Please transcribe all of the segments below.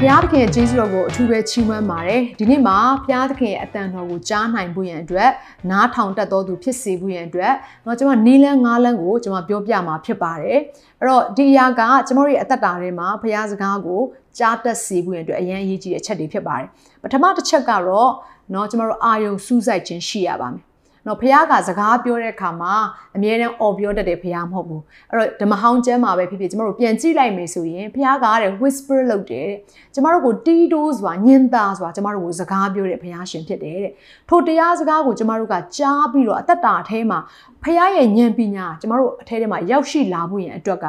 ဘုရားသခင်ရဲ့ကျေးဇူးတော်ကိုအထူးပဲချီးမွမ်းပါတယ်ဒီနေ့မှာဘုရားသခင်ရဲ့အတန်တော်ကိုကြားနိုင်ဖို့ရန်အတွက်နားထောင်တတ်တော်သူဖြစ်စေဖို့ရန်အတွက်เนาะကျွန်မနီလန်းငါးလန်းကိုကျွန်မပြောပြမှာဖြစ်ပါတယ်အဲ့တော့ဒီအရာကကျွန်တော်ရဲ့အသက်တာထဲမှာဘုရားစကားကိုကြားတတ်စေဖို့ရန်အတွက်အရန်အရေးကြီးတဲ့အချက်တွေဖြစ်ပါတယ်ပထမတစ်ချက်ကတော့เนาะကျွန်တော်တို့အာယုံစူးစိုက်ခြင်းရှိရပါမယ် နော်ဖះကစကားပြောတဲ့အခါမှာအမြဲတမ်းអော်ပြောတတ်တယ်ဖះမဟုတ်ဘူးအဲ့တော့ဓမ္မဟောင်းကျမ်းမှာပဲဖြစ်ဖြစ်ကျမတို့ပြန်ကြည့်လိုက်မယ်ဆိုရင်ဖះကတဲ့ whisper လုပ်တယ်တဲ့ကျမတို့ကိုတီးတိုးဆိုတာညင်သာဆိုတာကျမတို့ကိုစကားပြောတဲ့ဖះရှင်ဖြစ်တယ်တဲ့ထိုတရားစကားကိုကျမတို့ကကြားပြီးတော့အသက်တာအแทမှာဖះရဲ့ဉာဏ်ပညာကျမတို့အထဲထဲမှာရောက်ရှိလာဖို့ရန်အတွက်က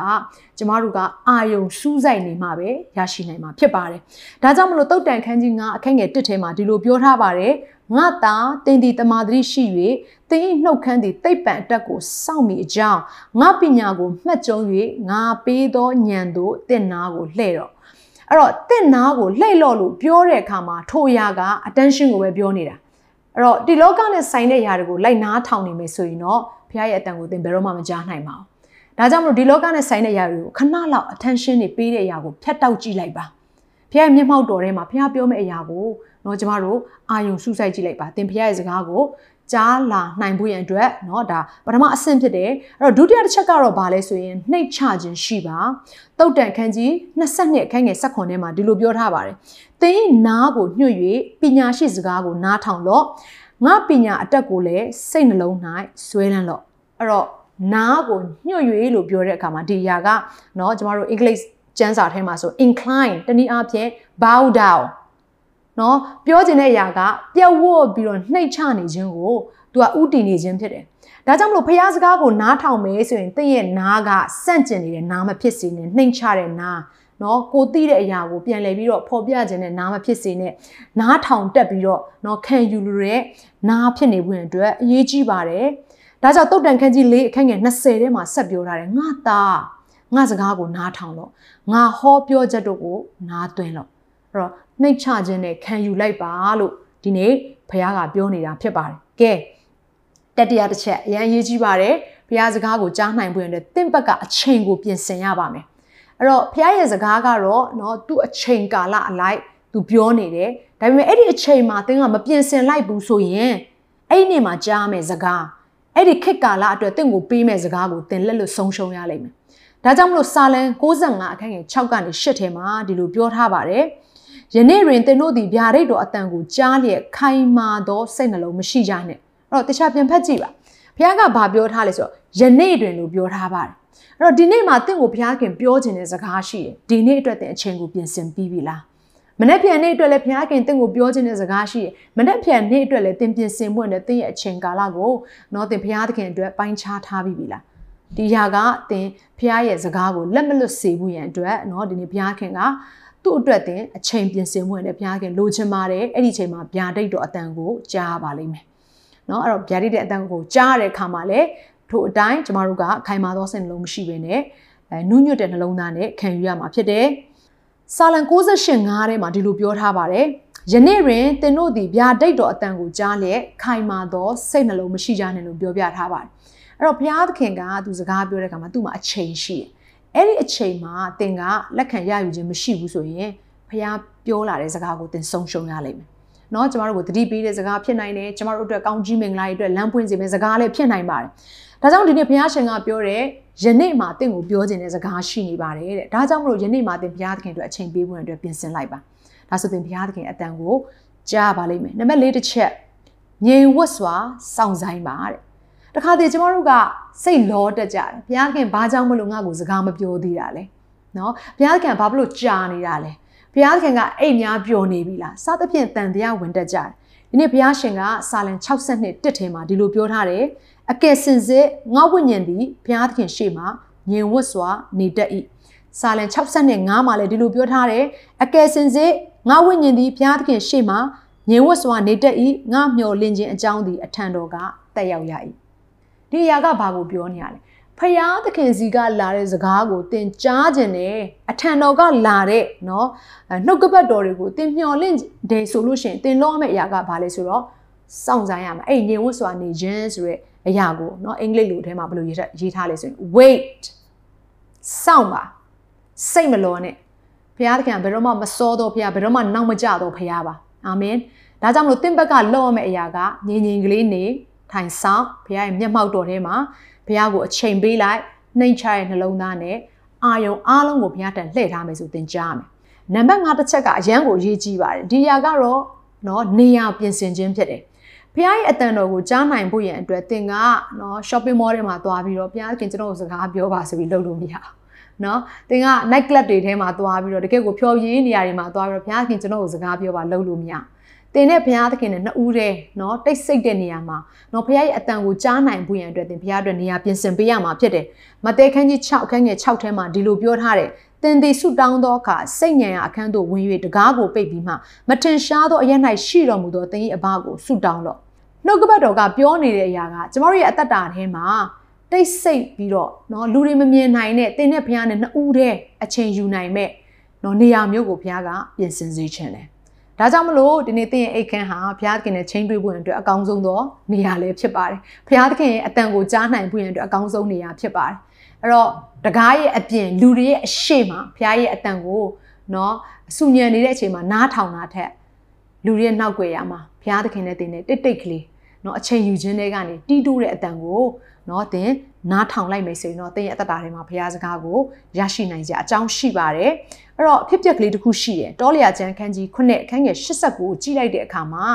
ကျမတို့ကအာယုံစူးစိုက်နေမှပဲရရှိနိုင်မှာဖြစ်ပါတယ်ဒါကြောင့်မလို့တုတ်တန်ခန်းကြီး9အခန်းငယ်1ထဲမှာဒီလိုပြောထားပါတယ်ငါသာတင်ဒီတမာတိရှိ၍တင်၏နှုတ်ခမ်းသည်တိတ်ပံအတက်ကိုစောင့်မိအကြောင်းငါပညာကိုမှတ်ကြုံ၍ငါပေးသောဉာဏ်သို့တင့်နာကိုလှဲ့တော့အဲ့တော့တင့်နာကိုလှဲ့လော့လို့ပြောတဲ့အခါမှာထိုအရာက attention ကိုပဲပြောနေတာအဲ့တော့ဒီလောကနဲ့ဆိုင်တဲ့ຢာတွေကိုလိုက်နားထောင်နေမယ်ဆိုရင်တော့ဘုရားရဲ့အတန်ကိုသင်ဘယ်တော့မှမကြားနိုင်ပါဘူး ဒါကြောင့်မလို့ဒီလောကနဲ့ဆိုင်တဲ့ຢာတွေကိုခဏလောက် attention တွေပေးတဲ့အရာကိုဖြတ်တောက်ကြည့်လိုက်ပါဘုရားရဲ့မျက်မှောက်တော်ထဲမှာဘုရားပြောမယ့်အရာကိုเนาะကျမတို့အာယုံစူးစိုက်ကြည့်လိုက်ပါသင်ဘုရားရဲ့စကားကိုကြားလာနိုင်ဖို့ရန်အတွက်เนาะဒါပထမအဆင့်ဖြစ်တယ်အဲ့တော့ဒုတိယတစ်ချက်ကတော့ဘာလဲဆိုရင်နှိတ်ချခြင်းရှိပါတုတ်တန်ခန်းကြီး22အခန်းငယ်16ထဲမှာဒီလိုပြောထားပါတယ်သင်နားကိုညှွတ်၍ပညာရှိစကားကိုနားထောင်လော့ငါပညာအတက်ကိုလည်းစိတ်နှလုံး၌ဆွဲလန်းလော့အဲ့တော့ နားကိုညှွတ်၍လို့ပြောတဲ့အခါမှာဒီအရာကเนาะကျမတို့ English ကျမ်းစာထဲမှာဆို incline တနည်းအားဖြင့် bow down နော်ပြောချင်တဲ့အရာကပြက်ဝတ်ပြီးတော့နှိတ်ချနေခြင်းကိုသူကဥတည်နေခြင်းဖြစ်တယ်။ဒါကြောင့်မလို့ဖះစကားကိုနားထောင်မယ်ဆိုရင်တင့်ရဲ့နားကစန့်ကျင်နေတဲ့နားမဖြစ်စေနဲ့နှိမ်ချတဲ့နားနော်ကိုသိတဲ့အရာကိုပြန်လည်ပြီးတော့ဖော်ပြခြင်းနဲ့နားမဖြစ်စေနဲ့နားထောင်တက်ပြီးတော့နော်ခံယူလို့တဲ့နားဖြစ်နေဖို့အတွက်အရေးကြီးပါတယ်။ ဒါကြောင့်တုတ်တန်ခန်းကြီး၄အခန်းငယ်20ထဲမှာဆက်ပြောထားတယ်ငါသားငါစကားကိုနားထောင်လို့ငါဟောပြောချက်တို့ကိုနားသွင်းလို့အဲ့တော့နှိတ်ချခြင်းနဲ့ခံယူလိုက်ပါလို့ဒီနေ့ဘုရားကပြောနေတာဖြစ်ပါတယ်ကဲတတိယတစ်ချက်အရင်ရေးကြည့်ပါတယ်ဘုရားစကားကိုကြားနိုင်ဖို့အတွက်တင့်ဘက်ကအချိန်ကိုပြင်ဆင်ရပါမယ်အဲ့တော့ဘုရားရဲ့စကားကတော့เนาะသူ့အချိန်ကာလအလိုက်သူပြောနေတယ်ဒါပေမဲ့အဲ့ဒီအချိန်မှာသင်ကမပြင်ဆင်လိုက်ဘူးဆိုရင်အဲ့ဒီနေ့မှာကြားမယ်စကား အဲ့ဒီခေတ်ကာလအတွက်တင့်ကိုပေးမယ်စကားကိုသင်လက်လွတ်ဆုံးရှုံးရလိမ့်မယ်ဒါကြောင့်မလို့စာလံ65အခန်းငယ်6ကနေ8ထဲမှာဒီလိုပြောထားပါတယ်။ယနေ့တွင်သင်တို့သည်ဗျာဒိတ်တော်အတန်ကိုကြားလျက်ခိုင်မာသောစိတ်နှလုံးမရှိကြနဲ့အဲ့တော့တခြားပြန်ဖတ်ကြည့်ပါဘုရားကဘာပြောထားလဲဆိုတော့ယနေ့တွင်လို့ပြောထားပါတယ်အဲ့တော့ဒီနေ့မှာတင့်ကိုဘုရားခင်ပြောခြင်းတဲ့စကားရှိတယ်ဒီနေ့အတွက်သင်အချိန်ကိုပြင်ဆင်ပြီးပြီလား မနှက်ဖြန်နေ့အတွက်လည်းဘုရားခင်တင့်ကိုပြောခြင်းတဲ့စကားရှိတယ်မနှက်ဖြန်နေ့အတွက်လည်းတင်ပြင်ဆင်ဖို့နဲ့တင့်ရဲ့အချိန်ကာလကိုနော်တင်ဘုရားသခင်အတွက်ပိုင်းခြားထားပြီးပြီလားဒီရာကတင်ဘုရားရဲ့စကားကိုလက်မလွတ်စေဘူးရန်အတွက်နော်ဒီနေ့ဘုရားခင်ကသူ့အတွက်တင်အချိန်ပြင်ဆင်ဖို့နဲ့ဘုရားခင်လိုချင်ပါတယ်အဲ့ဒီအချိန်မှာဗျာဒိတ်တော်အတန်ကိုကြားပါလိမ့်မယ်နော်အဲ့တော့ဗျာဒိတ်တဲ့အတန်ကိုကြားတဲ့အခါမှာလည်းထို့အတိုင်းကျမတို့ကခိုင်မာသောစိတ်နှလုံးမရှိဘဲနဲ့အဲနုညွတ်တဲ့နှလုံးသားနဲ့ခံယူရမှာဖြစ်တယ်။ စာလံ68 5ထဲမှာဒီလိုပြောထားပါတယ်ယနေ့တွင်သင်တို့သည်ဗျာဒိတ်တော်အတန်ကိုကြားလျက်ခိုင်မာသောစိတ်နှလုံးမရှိကြနဲ့လို့ပြောပြထားပါတယ်အဲ့တော့ဘုရားသခင်ကသူစကားပြောတဲ့အခါမှာသူ့မှာအချိန်ရှိတယ်အဲ့ဒီအချိန်မှာသင်ကလက်ခံရယူခြင်းမရှိဘူးဆိုရင်ဖះပြောလာတဲ့စကားကိုသင်ဆုံးရှုံးရလိမ့်မယ် เนาะကျမတို့ကိုတတိပေးတဲ့စကားဖြစ်နိုင်တယ်ကျမတို့အတွက်ကောင်းကြီးမင်္ဂလာတွေအတွက်လမ်းပွင့်စေမယ့်စကားလည်းဖြစ်နိုင်ပါတယ်ဒါကြောင့်ဒီနေ့ဘုရားရှင်ကပြောတဲ့ယနေ့မှာတင့်ကိုပြောခြင်းတဲ့စကားရှိနေပါတယ်တဲ့ဒါကြောင့်မလို့ယနေ့မှာတင်ဘုရားသခင်အတွက်အချိန်ပေးဖို့အတွက်ပြင်ဆင်လိုက်ပါဒါဆိုတင်ဘုရားသခင်အတန်ကိုကြားပါလိမ့်မယ်နံပါတ်၄တစ်ချက်ငြိမ်ဝတ်စွာစောင့်ဆိုင်ပါတဲ့တခါတည်းကျမတို့ကစိတ်လောတက်ကြတယ်ဘုရားခင်ဘာကြောင့်မလို့ငါ့ကိုစကားမပြောသေးတာလဲနော်ဘုရားခင်ဘာဖြစ်လို့ကြာနေတာလဲ ဘုရားခင်ကအိတ်များပျော်နေပြီလားစသဖြင့်တန်တရားဝင်တက်ကြတယ်ဒီနေ့ဘုရားရှင်ကစာလံ62တစ်ထဲမှာဒီလိုပြောထားတယ်အကယ်စင်စစ်ငါဝိညာဉ်သည်ဘုရားသခင်ရှေ့မှာညင်ဝတ်စွာနေတတ်၏စာလံ65မှာလည်းဒီလိုပြောထားတယ်အကယ်စင်စစ်ငါဝိညာဉ်သည်ဘုရားသခင်ရှေ့မှာငြိမ်ဝတ်စွာနေတတ်၏ငါမျှော်လင့်ခြင်းအကြောင်းသည်အထံတော်ကတက်ရောက်ရ၏ဒီအရာကဘာကိုပြောနေရလဲ ဖယားသခင်စီကလာတဲ့စကားကိုသင်ကြားခြင်းနဲ့အထံတော်ကလာတဲ့เนาะနှုတ်ကပတ်တော်တွေကိုသင်မျှော်လင့်တယ်ဆိုလို့ရှိရင်သင်လို့ရမယ့်အရာကဘာလဲဆိုတော့စောင့်စားရမှာအဲ့ညင်ဝတ်စွာနေခြင်းဆိုရဲအရာကိုเนาะအင်္ဂလိပ်လိုထဲမှာဘယ်လိုရေးထားရေးထားလဲဆိုရင် wait စောင့်ပါစိတ်မလောနဲ့ဘုရားသခင်ဘယ်တော့မှမစောတော့ဘုရားဘယ်တော့မှနောက်မကျတော့ဘုရားပါအာမင်ဒါကြောင့်မလို့တင့်ဘက်ကလော့ရမယ့်အရာကငြိမ်ငြိမ်ကလေးနေထိုင်ဆောင်ဘုရားရဲ့မျက်မှောက်တော်ထဲမှာ ဘုရားကိုအချိန်ပေးလိုက်နှိမ်ချရဲ့နှလုံးသားနဲ့အာယုံအားလုံးကိုဘုရားတန်လှည့်ထားမယ်ဆိုသင်ကြားမယ်နံပါတ်5တစ်ချက်ကအရန်ကိုရေးကြည့်ပါတယ်ဒီအရာကတော့နော်နေရာပြင်ဆင်ခြင်းဖြစ်တယ်ဖခင်ရဲ့အတန်တော်ကိုကြားနိုင်ဖို့ရန်အတွက်သင်ကနော် shopping mall ထဲမှာသွားပြီးတော့ဘုရားခင်ကျွန်တော်တို့စကားပြောပါဆိုပြီးလုပ်လို့မရအောင်နော်သင်က night club တွေထဲမှာသွားပြီးတော့တကယ်ကိုဖျော်ဖြေနေရာတွေမှာသွားပြီးတော့ဘုရားခင်ကျွန်တော်တို့စကားပြောပါလုပ်လို့မရအော င်သင်နဲ့ဘုရားသခင်နဲ့နှစ်ဦးတည်းเนาะတိတ်ဆိတ်တဲ့နေရာမှာเนาะဘုရားရဲ့အတန်ကိုကြားနိုင်ဖို့ရန်အတွက်သင်ဘုရားအတွက်နေရာပြင်ဆင်ပေးရမှာဖြစ်တယ်။မဿဲခန်းကြီး6ခန်းငယ်6ထဲမှာဒီလိုပြောထားတယ်။သင်သည်ဆုတောင်းသောအခါစိတ်ညံရာအခန်းသို့ဝင်၍တကားကိုပိတ်ပြီးမှမထင်ရှားသောအရ၌ရှိတော်မူသောသင်၏အဘကိုဆုတောင်းလော့။နှုတ်ကပတ်တော်ကပြောနေတဲ့အရာကကျမတို့ရဲ့အသက်တာထဲမှာတိတ်ဆိတ်ပြီးတော့เนาะလူတွေမမြင်နိုင်တဲ့သင်နဲ့ဘုရားနဲ့နှစ်ဦးတည်းအချိန်ယူနိုင်မဲ့เนาะနေရာမျိုးကိုဘုရားကပြင်ဆင်စေခြင်းတယ် ဒါကြောင့်မလို့ဒီနေ့သင်ရဲ့အိတ်ခမ်းဟာဘုရားသခင်နဲ့ချင်းတွေ့ဖို့အတွက်အကောင်းဆုံးသောနေရာလေးဖြစ်ပါတယ်။ဘုရားသခင်ရဲ့အတန်ကိုကြားနိုင်ဖို့အတွက်အကောင်းဆုံးနေရာဖြစ်ပါတယ်။အဲ့တော့တကားရဲ့အပြင်လူတွေရဲ့အရှိမဘုရားရဲ့အတန်ကိုနော်အဆူညံနေတဲ့အချိန်မှာနားထောင်တာထက်လူတွေရဲ့နောက်ွယ်ရမှာဘုရားသခင်နဲ့တင်တဲ့တိတ်တိတ်ကလေးနော်အချိန်ယူခြင်းတွေကနေတီးတိုးတဲ့အတန်ကို နော်သင်နားထောင်လိုက်မယ်ဆိုရင်တော့သင်ရဲ့အသက်တာထဲမှာဘုရားစကားကိုရရှိနိုင်ကြအကြောင်းရှိပါတယ်အဲ့တော့ဖြစ်ပျက်ကလေးတစ်ခုရှိတယ်တောလျာကျမ်းခန်းကြီး9အခန်းငယ်89ကိုကြည့်လိုက်တဲ့အခါမှာ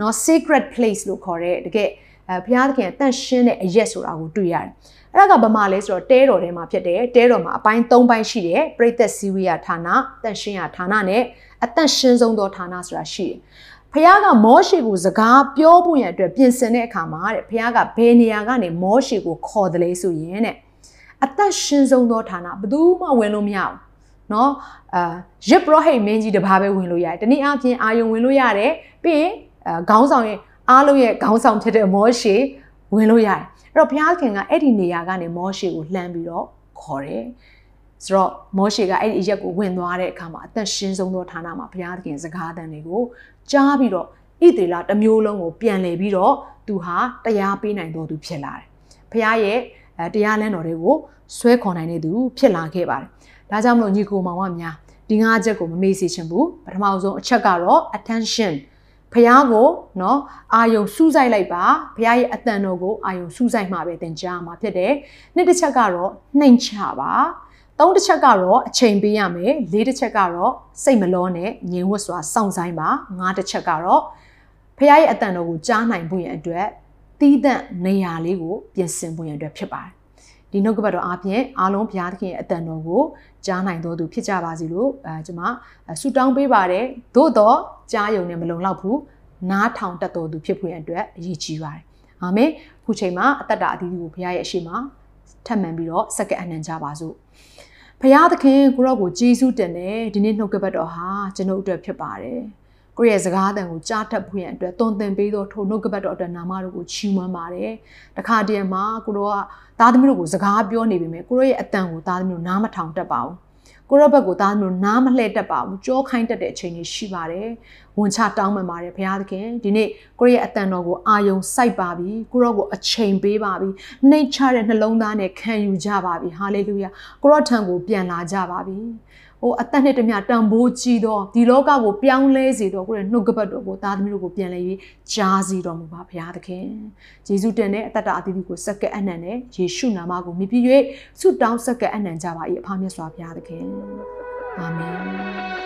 နော် sacred place လို့ခေါ်တဲ့တကယ်အဲဘုရားသခင်တန့်ရှင်းတဲ့အရက်ဆိုတာကိုတွေ့ရတယ်အဲ့ဒါကဘာမှလဲဆိုတော့တဲတော်ထဲမှာဖြစ်တယ်တဲတော်မှာအပိုင်း၃ပိုင်းရှိတယ်ပရိသတ်စီဝိယဌာနတန့်ရှင်းရဌာနနဲ့အသက်ရှင်းဆုံးသောဌာနဆိုတာရှိတယ် ဖခင်ကမောရှေကိုစကားပြောဖို့ရန်အတွက်ပြင်ဆင်တဲ့အခါမှာတဲ့ဖခင်ကဘယ်နေရာကနေမောရှေကိုခေါ်တယ်လဲဆိုရင်တဲ့အသက်ရှင်ဆုံးသောဌာနဘယ်သူမှဝင်လို့မရဘူးเนาะအာရစ်ပရောဟိတ်မင်းကြီးတပါးပဲဝင်လို့ရတယ်တနည်းအားဖြင့်အာယုံဝင်လို့ရတယ်ပြီးရင်ခေါင်းဆောင်ရဲ့အားလုံးရဲ့ခေါင်းဆောင်ဖြစ်တဲ့မောရှေဝင်လို့ရတယ်အဲ့တော့ဘုရားခင်ကအဲ့ဒီနေရာကနေမောရှေကိုလှမ်းပြီးတော့ခေါ်တယ် ဆိုတော့မောရှေကအဲ့ဒီအရက်ကိုဝင်သွားတဲ့အခါမှာအသက်ရှင်ဆုံးသောဌာနမှာဘုရားသခင်စကားသံတွေကိုကြားပြီးတော့ဣသေလတစ်မျိုးလုံးကိုပြန်လည်ပြီးတော့သူဟာတရားပေးနိုင်တော်သူဖြစ်လာတယ်။ဘုရားရဲ့တရားလမ်းတော်တွေကိုဆွဲခေါ်နိုင်တဲ့သူဖြစ်လာခဲ့ပါတယ်။ဒါကြောင့်မလို့ညီကိုမောင်ကများဒီငါးချက်ကိုမမေ့စေချင်ဘူး။ပထမဆုံးအချက်ကတော့ attention ဖះကိုเนาะအာယုံစူးစိုက်လိုက်ပါဖះရဲ့အတန်တော်ကိုအာယုံစူးစိုက်မှပဲသင်ကြားမှာဖြစ်တယ်။နှစ်တစ်ချက်ကတော့နှိမ်ချပါ။ သုံးတစ်ချက်ကတော့အချိန်ပေးရမယ်။လေးတစ်ချက်ကတော့စိတ်မလောနဲ့ငြိမ်ဝတ်စွာစောင့်ဆိုင်ပါ။ငါးတစ်ချက်ကတော့ဖះရဲ့အတန်တော်ကိုကြားနိုင်ဖို့ရန်အတွက်တီးသန့်နေရာလေးကိုပြင်ဆင်ဖို့ရန်အတွက်ဖြစ်ပါတယ်။ဒီနှုတ်ကပတ်တော်အားဖြင့်အားလုံးဘုရားသခင်ရဲ့အတန်တော်ကိုကြားနိုင်တော်သူဖြစ်ကြပါစေလို့အဲကျွန်မဆုတောင်းပေးပါတယ်။သို့တော့ကြားယုံနဲ့မလုံလောက်ဘူး။နားထောင်တတ်တော်သူဖြစ်ဖို့ရန်အတွက်အရေးကြီးပါတယ်။အာမင်။ခုချိန်မှာအသက်တာအသီးသီးကိုဘုရားရဲ့အရှိမထပ်မံပြီးတော့စက္ကန့်အနှံကြပါစို့။ ဘုရားသခင်ကိုရောကိုကျေးဇူးတင်တယ်ဒီနေ့နှုတ်ကပတ်တော်ဟာကျွန်ုပ်အတွက်ဖြစ်ပါတယ်။ကိုယ့်ရဲ့စကားသံကိုကြားတတ်ဖို့ရန်အတွက်သွန်သင်ပေးသောထိုနှုတ်ကပတ်တော်အတွက်နာမတော်ကိုချီးမွမ်းပါတယ်။တခါတည်းမှာကိုတို့ကသားသမီးတို့ကိုစကားပြောနေပေမဲ့ကိုတို့ရဲ့အတန်ကိုသားသမီးတို့နားမထောင်တတ်ပါဘူး။ ကိုရောဘက်ကိုသားသမီးတို့နားမလှည့်တတ်ပါဘူး။ကြောခိုင်းတတ်တဲ့အချိန်တွေရှိပါတယ်။ဝန်ချတောင်းပန်ပါတယ်ဘုရားသခင်ဒီနေ့ကိုရဲ့အတန်တော်ကိုအာယုံစိုက်ပါပြီ။ကိုရောကိုအချိန်ပေးပါပြီ။နှိတ်ချတဲ့နှလုံးသားနဲ့ခံယူကြပါပြီ။ဟာလေလုယာ။ကိုရောထံကိုပြန်လာကြပါပြီ။ ဟိုအသက်နဲ့တမျှတန်ဖိုးကြီးသောဒီလောကကိုပြောင်းလဲစေတော်ကိုရဲ့နှုတ်ကပတ်တော်ကိုသားသမီးတို့ကိုပြန်လဲ၍ကြားစီတော်မူပါဘုရားသခင်ယေရှုတင်တဲ့အသက်တာအသီးသီးကိုစက္ကန့်အနံ့နဲ့ယေရှုနာမကိုမြည်ပြီး၍ဆုတောင်းစက္ကန့်အနံ့ကြပါ၏အဖမြတ်စွာဘုရားသခင်အာမင်